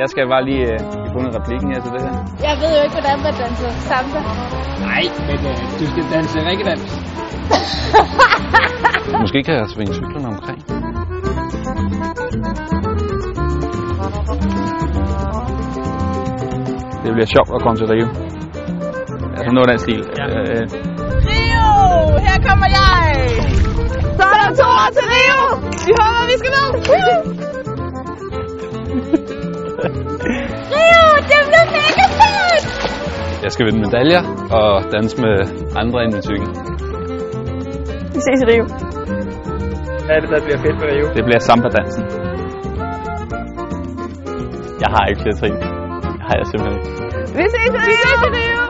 Jeg skal bare lige øh, finde replikken her til det her. Jeg ved jo ikke, hvordan man danser samba. Nej, men øh, du skal danse rikkedans. Måske kan jeg svinge cyklerne omkring. Det bliver sjovt at komme til Rio. Altså noget af den stil. Ja. Øh, Rio! Her kommer jeg! Så er der to år til Rio! Vi håber, vi skal med! Jeg skal vinde medaljer og danse med andre end min cykel. Vi ses i Rio. Hvad er det, der bliver fedt ved Rio? Det bliver samba-dansen. Jeg har ikke flere trin. Det har jeg simpelthen ikke. Vi ses i Rio! Vi ses i Rio!